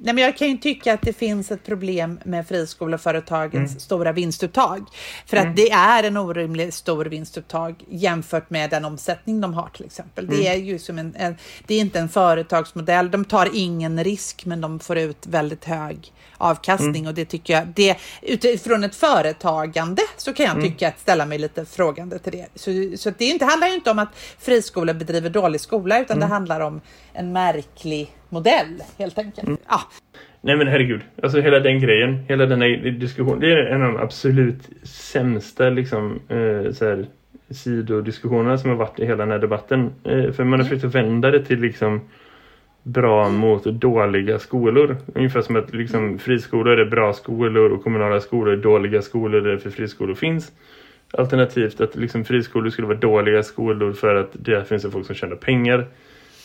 Nej, men jag kan ju tycka att det finns ett problem med friskoleföretagens mm. stora vinstuttag. För mm. att det är en orimligt stor vinstuttag jämfört med den omsättning de har till exempel. Mm. Det är ju som en, en, det är inte en företagsmodell. De tar ingen risk men de får ut väldigt hög avkastning mm. och det tycker jag, det, utifrån ett företagande så kan jag mm. tycka att ställa mig lite frågande till det. Så, så det inte, handlar ju inte om att friskolor bedriver dålig skola utan det mm. handlar om en märklig modell helt enkelt. Mm. Ja. Nej men herregud, alltså hela den grejen, hela den här diskussionen, det är en av de absolut sämsta liksom, eh, så här, sidodiskussionerna som har varit i hela den här debatten. Eh, för man har mm. försökt vända det till liksom bra mot dåliga skolor. Ungefär som att liksom, mm. friskolor är bra skolor och kommunala skolor är dåliga skolor därför friskolor finns. Alternativt att liksom, friskolor skulle vara dåliga skolor för att det finns det folk som tjänar pengar.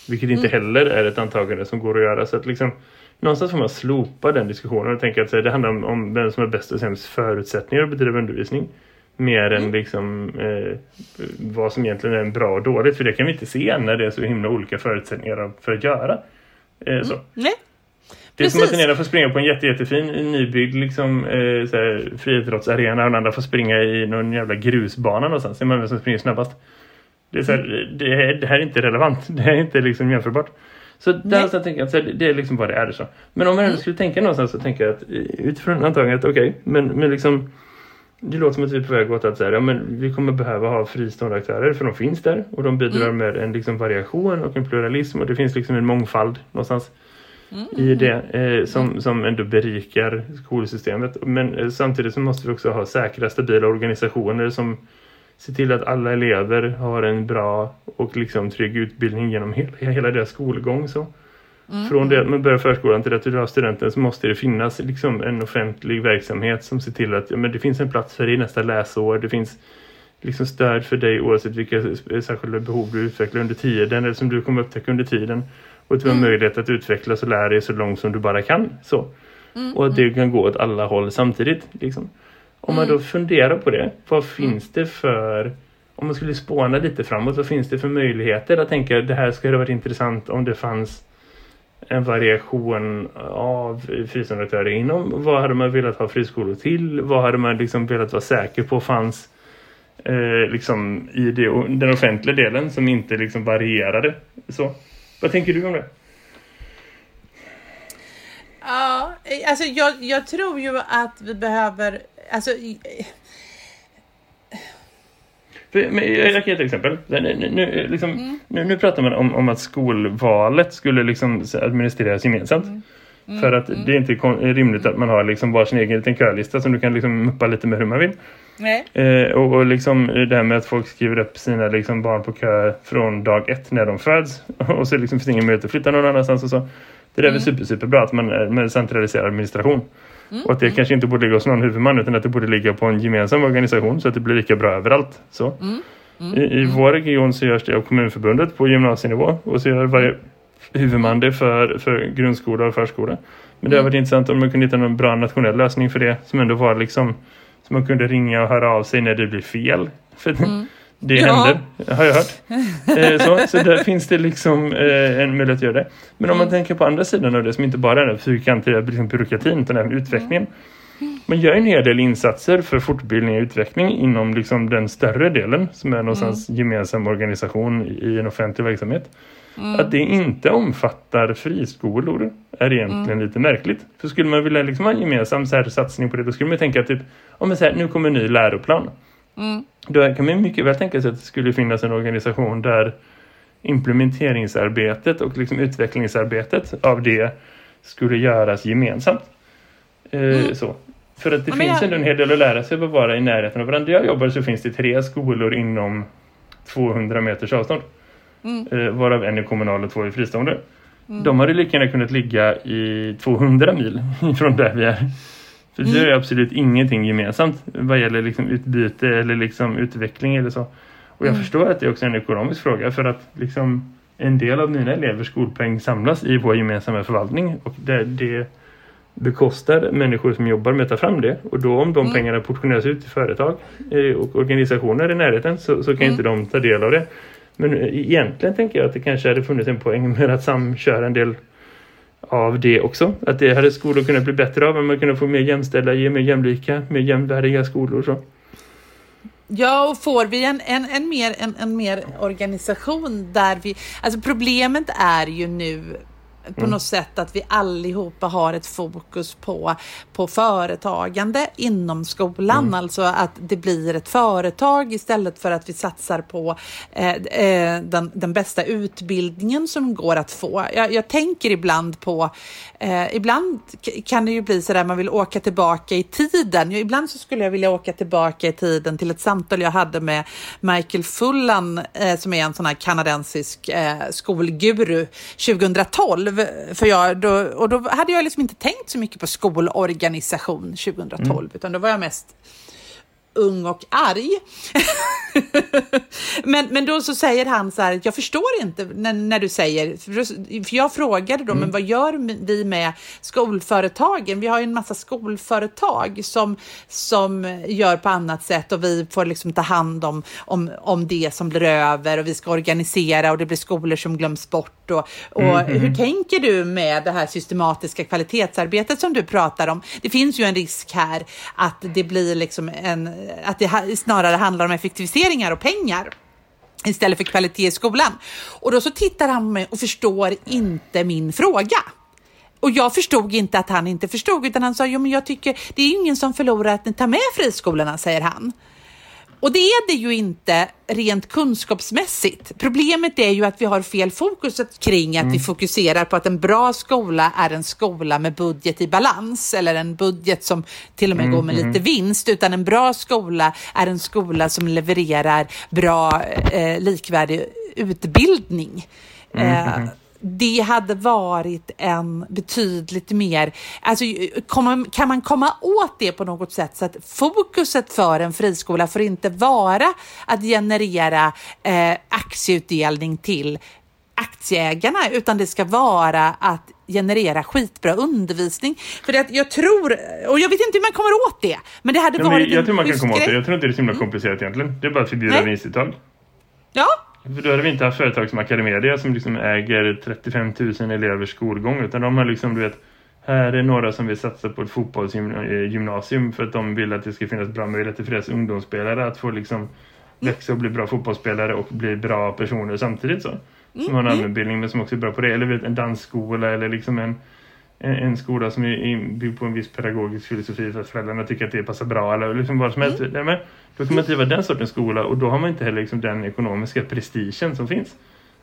Vilket inte mm. heller är ett antagande som går att göra. Så att liksom, någonstans får man slopa den diskussionen och tänka att det handlar om, om vem som har bäst och sämst förutsättningar att bedriva undervisning. Mer än mm. liksom, eh, vad som egentligen är bra och dåligt. För det kan vi inte se när det är så himla olika förutsättningar för att göra. Eh, så. Mm. Nej. Det är som att den ena får springa på en jätte, jättefin nybyggd liksom, eh, friidrottsarena och den andra får springa i någon jävla grusbana någonstans. Det är man vem som springer snabbast. Det är, så här, det, här, det här är inte relevant. Det här är inte liksom jämförbart. Så där så tänker jag att det är liksom vad det är. Så. Men om man ändå mm. skulle tänka någonstans så tänker jag att utifrån antagandet, okej, okay, men, men liksom det låter som att vi är på väg åt att säga, ja, men vi kommer behöva ha fristående aktörer för de finns där och de bidrar mm. med en liksom variation och en pluralism och det finns liksom en mångfald någonstans mm. i det eh, som, mm. som ändå berikar skolsystemet. Men eh, samtidigt så måste vi också ha säkra, stabila organisationer som ser till att alla elever har en bra och liksom trygg utbildning genom hela, hela deras skolgång. Så. Mm. Från det att man börjar förskolan till att du har studenten så måste det finnas liksom en offentlig verksamhet som ser till att ja, men det finns en plats för dig nästa läsår. Det finns liksom stöd för dig oavsett vilka särskilda behov du utvecklar under tiden eller som du kommer upptäcka under tiden. Och att du har mm. möjlighet att utvecklas och lära dig så långt som du bara kan. Så. Mm. Och att det mm. kan gå åt alla håll samtidigt. Liksom. Om man mm. då funderar på det, vad finns det för om man skulle spåna lite framåt, vad finns det för möjligheter att tänka det här skulle ha varit intressant om det fanns en variation av fristående aktörer inom. Vad hade man velat ha friskolor till? Vad hade man liksom velat vara säker på fanns eh, liksom i det, den offentliga delen som inte liksom varierade? Så, vad tänker du om det? Ja, alltså jag, jag tror ju att vi behöver... Alltså, för, men jag, kan ge ett exempel. Nu, nu, liksom, mm. nu, nu pratar man om, om att skolvalet skulle liksom administreras gemensamt. Mm. Mm. För att mm. det är inte rimligt att man har liksom bara sin egen liten kölista som du kan liksom muppa lite med hur man vill. Eh, och, och liksom det här med att folk skriver upp sina liksom barn på kö från dag ett när de föds. Och så liksom finns ingen möjlighet att flytta någon annanstans och så. Det är mm. väl super, superbra att man med centraliserar administration. Mm. Och att det mm. kanske inte borde ligga hos någon huvudman utan att det borde ligga på en gemensam organisation så att det blir lika bra överallt. Så. Mm. I, I vår region så görs det av kommunförbundet på gymnasienivå och så gör varje huvudman det för, för grundskola och förskola. Men det har varit intressant om man kunde hitta någon bra nationell lösning för det som ändå var liksom så man kunde ringa och höra av sig när det blir fel. För mm. Det ja. händer, har jag hört. Eh, så, så där finns det liksom eh, en möjlighet att göra det. Men om man mm. tänker på andra sidan av det som inte bara är den fyrkantiga liksom byråkratin utan även utvecklingen. Mm. Man gör en hel del insatser för fortbildning och utveckling inom liksom den större delen som är någonstans mm. gemensam organisation i en offentlig verksamhet. Mm. Att det inte omfattar friskolor är egentligen mm. lite märkligt. För skulle man vilja liksom ha en gemensam så här satsning på det, då skulle man tänka typ, om man säger nu kommer en ny läroplan. Mm. Då kan man mycket väl tänka sig att det skulle finnas en organisation där implementeringsarbetet och liksom utvecklingsarbetet av det skulle göras gemensamt. Eh, mm. så. För att det ja, finns jag... ändå en hel del att lära sig att vara i närheten av varandra. Jag jobbar så finns det tre skolor inom 200 meters avstånd. Mm. Eh, varav en är kommunal och två är fristående. Mm. De hade lika gärna kunnat ligga i 200 mil från där vi är. För mm. det är absolut ingenting gemensamt vad gäller liksom utbyte eller liksom utveckling eller så. Och jag mm. förstår att det är också en ekonomisk fråga för att liksom en del av mina elevers skolpeng samlas i vår gemensamma förvaltning och det, det bekostar människor som jobbar med att ta fram det. Och då om de mm. pengarna portioneras ut till företag eh, och organisationer i närheten så, så kan mm. inte de ta del av det. Men egentligen tänker jag att det kanske hade funnits en poäng med att samköra en del av det också. Att det hade skolor kunnat bli bättre av. Om man kunde få mer jämställda, ge mer jämlika, mer jämvärdiga skolor. Så. Ja, och får vi en, en, en, mer, en, en mer organisation där vi... Alltså problemet är ju nu på mm. något sätt att vi allihopa har ett fokus på, på företagande inom skolan. Mm. Alltså att det blir ett företag istället för att vi satsar på eh, eh, den, den bästa utbildningen som går att få. Jag, jag tänker ibland på, eh, ibland kan det ju bli så där man vill åka tillbaka i tiden. Ibland så skulle jag vilja åka tillbaka i tiden till ett samtal jag hade med Michael Fullan eh, som är en sån här kanadensisk eh, skolguru 2012 för jag, då, och då hade jag liksom inte tänkt så mycket på skolorganisation 2012, mm. utan då var jag mest ung och arg. men, men då så säger han så här, jag förstår inte när, när du säger, för jag frågade då, mm. men vad gör vi med skolföretagen? Vi har ju en massa skolföretag som, som gör på annat sätt och vi får liksom ta hand om, om, om det som blir över och vi ska organisera och det blir skolor som glöms bort. Och, och mm. hur mm. tänker du med det här systematiska kvalitetsarbetet som du pratar om? Det finns ju en risk här att det blir liksom en att det snarare handlar om effektiviseringar och pengar istället för kvalitet i skolan. Och då så tittar han på mig och förstår inte min fråga. Och jag förstod inte att han inte förstod, utan han sa, jo men jag tycker, det är ingen som förlorar att ni tar med friskolorna, säger han. Och det är det ju inte rent kunskapsmässigt. Problemet är ju att vi har fel fokus kring att mm. vi fokuserar på att en bra skola är en skola med budget i balans eller en budget som till och med mm. går med mm. lite vinst, utan en bra skola är en skola som levererar bra eh, likvärdig utbildning. Mm. Eh, det hade varit en betydligt mer, alltså kan man komma åt det på något sätt så att fokuset för en friskola får inte vara att generera eh, aktieutdelning till aktieägarna utan det ska vara att generera skitbra undervisning. För det, jag tror, och jag vet inte hur man kommer åt det, men det hade ja, varit Jag tror man kan komma åt det, jag tror inte det är så himla komplicerat egentligen. Det är bara att förbjuda vinstuttag. Ja, för då hade vi inte haft företag som Academedia som liksom äger 35 000 elevers skolgång utan de har liksom, du vet, här är några som vill satsa på ett fotbollsgymnasium för att de vill att det ska finnas bra möjligheter för deras ungdomsspelare att få liksom växa och bli bra fotbollsspelare och bli bra personer samtidigt så. Som har en mm. allmänbildning men som också är bra på det. Eller vet, en dansskola eller liksom en, en, skola som är byggd på en viss pedagogisk filosofi för att föräldrarna tycker att det passar bra eller liksom vad som helst. Mm. Då kan man driva den sortens skola och då har man inte heller liksom den ekonomiska prestigen som finns.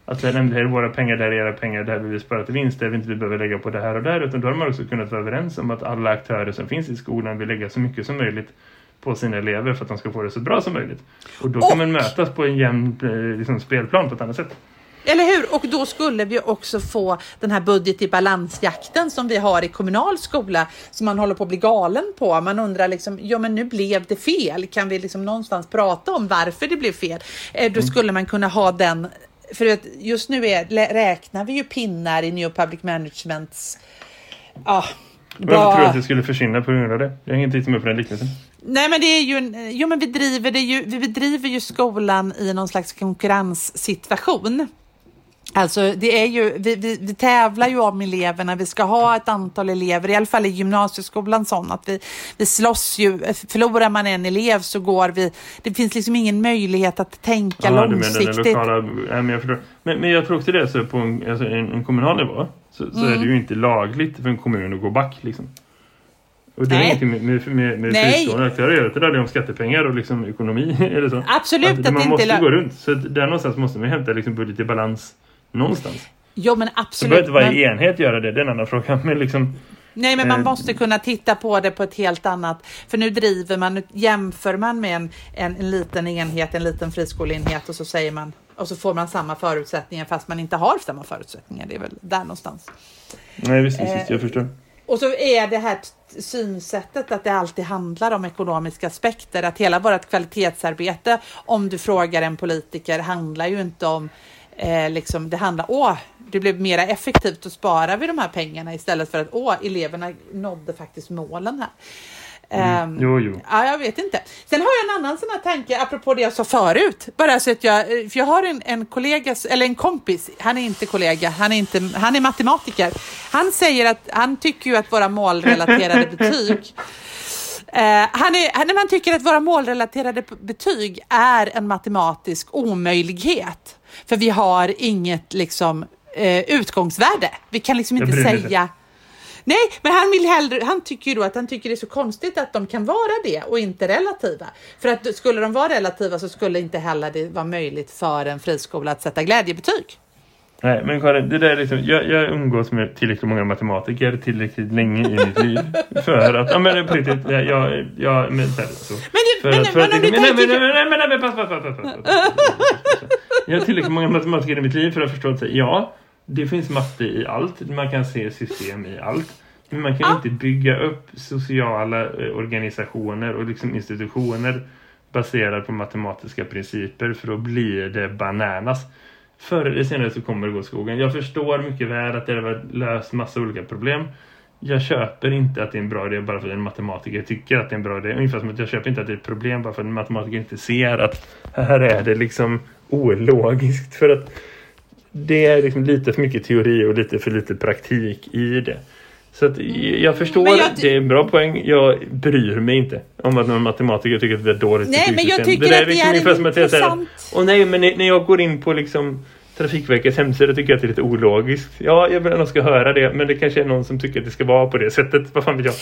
Att det är våra pengar, där är era pengar, där vill vi spara till vinst, där vi inte behöver lägga på det här och där. Utan då har man också kunnat vara överens om att alla aktörer som finns i skolan vill lägga så mycket som möjligt på sina elever för att de ska få det så bra som möjligt. Och då och... kan man mötas på en jämn eh, liksom, spelplan på ett annat sätt. Eller hur? Och då skulle vi också få den här budget i balansjakten som vi har i kommunal skola som man håller på att bli galen på. Man undrar liksom, ja men nu blev det fel. Kan vi liksom någonstans prata om varför det blev fel? Eh, då skulle man kunna ha den för att just nu är, räknar vi ju pinnar i New Public Managements... Ja, Varför tror du att det skulle försvinna på grund av det? Jag har ingen tid med på den liknelsen. Nej, men det är ju, jo, men vi driver, det ju, vi bedriver ju skolan i någon slags konkurrenssituation. Alltså det är ju, vi, vi, vi, tävlar ju om eleverna, vi ska ha ett antal elever, i alla fall i gymnasieskolan sån att vi, vi slåss ju, förlorar man en elev så går vi, det finns liksom ingen möjlighet att tänka ja, långsiktigt. Du menar den lokala, men, jag förstår. Men, men jag tror också det, så på en, alltså en, en kommunal nivå så, så mm. är det ju inte lagligt för en kommun att gå back liksom. Och det är ingenting med, med, med, med fristående aktörer att göra. Det handlar om skattepengar och liksom ekonomi eller så. Absolut. Att, att man måste gå runt. Så där någonstans måste man hämta liksom budget i balans någonstans. Jo men absolut. Så behöver inte varje men... enhet göra det, det är en annan fråga. Men liksom, Nej, men man eh... måste kunna titta på det på ett helt annat. För nu driver man, nu jämför man med en, en, en liten enhet, en liten friskoleenhet och så säger man och så får man samma förutsättningar fast man inte har samma förutsättningar. Det är väl där någonstans. Nej, visst, visst, eh, jag förstår. Och så är det här synsättet att det alltid handlar om ekonomiska aspekter. Att hela vårt kvalitetsarbete, om du frågar en politiker, handlar ju inte om eh, liksom, det handlar åh, det blev mer effektivt att spara vi de här pengarna istället för att åh, eleverna nådde faktiskt målen här. Mm. Um, jo, jo. Ja, jag vet inte. Sen har jag en annan sån här tanke apropå det jag sa förut. Bara så att jag, för jag har en, en kollega, eller en kompis, han är inte kollega, han är, inte, han är matematiker. Han säger att han tycker ju att våra målrelaterade betyg Uh, han, är, han tycker att våra målrelaterade betyg är en matematisk omöjlighet. För vi har inget liksom, uh, utgångsvärde. Vi kan liksom inte säga... Nej, men han, vill hellre, han tycker ju då att han tycker det är så konstigt att de kan vara det och inte relativa. För att skulle de vara relativa så skulle inte heller det vara möjligt för en friskola att sätta glädjebetyg. Nej, men Karin, det där liksom, jag, jag umgås med tillräckligt många matematiker tillräckligt länge i mitt liv för att, ja men på riktigt, jag, jag, jag men, så. Men för men, att, för men, att, men, men, men, men, men, men, men, pass, pass, pass, pass, pass. Jag har tillräckligt många matematiker i mitt liv för att förstå att ja, det finns matte i allt. Man kan se system i allt. Men man kan ja. inte bygga upp sociala eh, organisationer och liksom institutioner baserade på matematiska principer för då blir det bananas. Förr eller senare så kommer det gå skogen. Jag förstår mycket väl att det har löst massa olika problem. Jag köper inte att det är en bra idé bara för att en matematiker tycker att det är en bra idé. Ungefär som att jag köper inte att det är ett problem bara för att en matematiker inte ser att här är det liksom ologiskt. För att det är liksom lite för mycket teori och lite för lite praktik i det. Så att jag förstår, jag det är en bra poäng. Jag bryr mig inte om att någon matematiker tycker att det är dåligt Nej, men jag tycker det att det är, liksom är intressant. Och nej, men när jag går in på liksom Trafikverkets hemsida tycker jag att det är lite ologiskt. Ja, jag vill att ska höra det, men det kanske är någon som tycker att det ska vara på det sättet. Vad fan vet jag?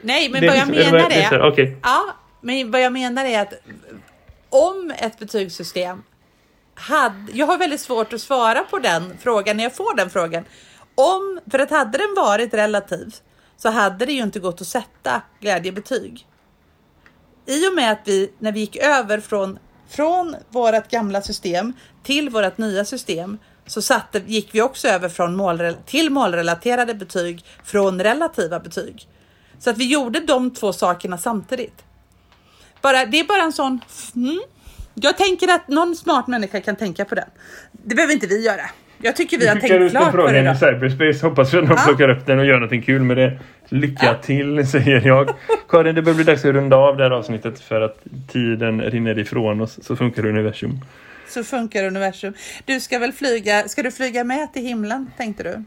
Nej, men det vad jag liksom, menar är... är okay. Ja, men vad jag menar är att om ett betygssystem hade... Jag har väldigt svårt att svara på den frågan när jag får den frågan. Om, för att hade den varit relativ så hade det ju inte gått att sätta glädjebetyg. I och med att vi, när vi gick över från, från vårt gamla system till vårt nya system så satte, gick vi också över från mål, till målrelaterade betyg från relativa betyg. Så att vi gjorde de två sakerna samtidigt. Bara, det är bara en sån... Mm, jag tänker att någon smart människa kan tänka på den. Det behöver inte vi göra. Jag tycker vi har tänkt klart på det då. cyberspace. Hoppas vi att någon ja. plockar upp den och gör någonting kul med det. Lycka till säger jag. Karin, det börjar bli dags att runda av det här avsnittet för att tiden rinner ifrån oss. Så funkar universum. Så funkar universum. Du ska väl flyga, ska du flyga med till himlen tänkte du?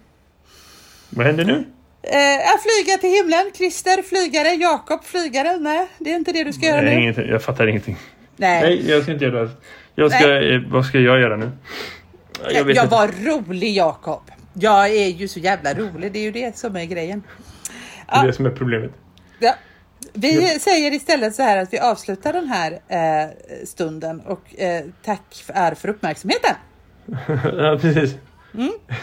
Vad händer nu? Eh, flyga till himlen, Christer flygare, Jakob flygare. Nej, det är inte det du ska göra Nej, nu. Ingenting. Jag fattar ingenting. Nej. Nej, jag ska inte göra det. Jag ska, eh, vad ska jag göra nu? Jag, jag var rolig Jakob. Jag är ju så jävla rolig. Det är ju det som är grejen. Det är ja. det som är problemet. Ja. Vi ja. säger istället så här att vi avslutar den här eh, stunden och eh, tack för, för uppmärksamheten. ja, precis. Mm.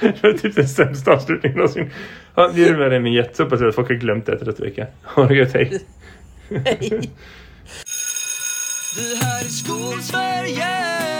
det var typ den sämsta avslutningen någonsin. Ja, vi rullar en vignett så hoppas jag att folk har glömt det efter vecka. Ha det gött, hej. hej. Vi här i Skolsverige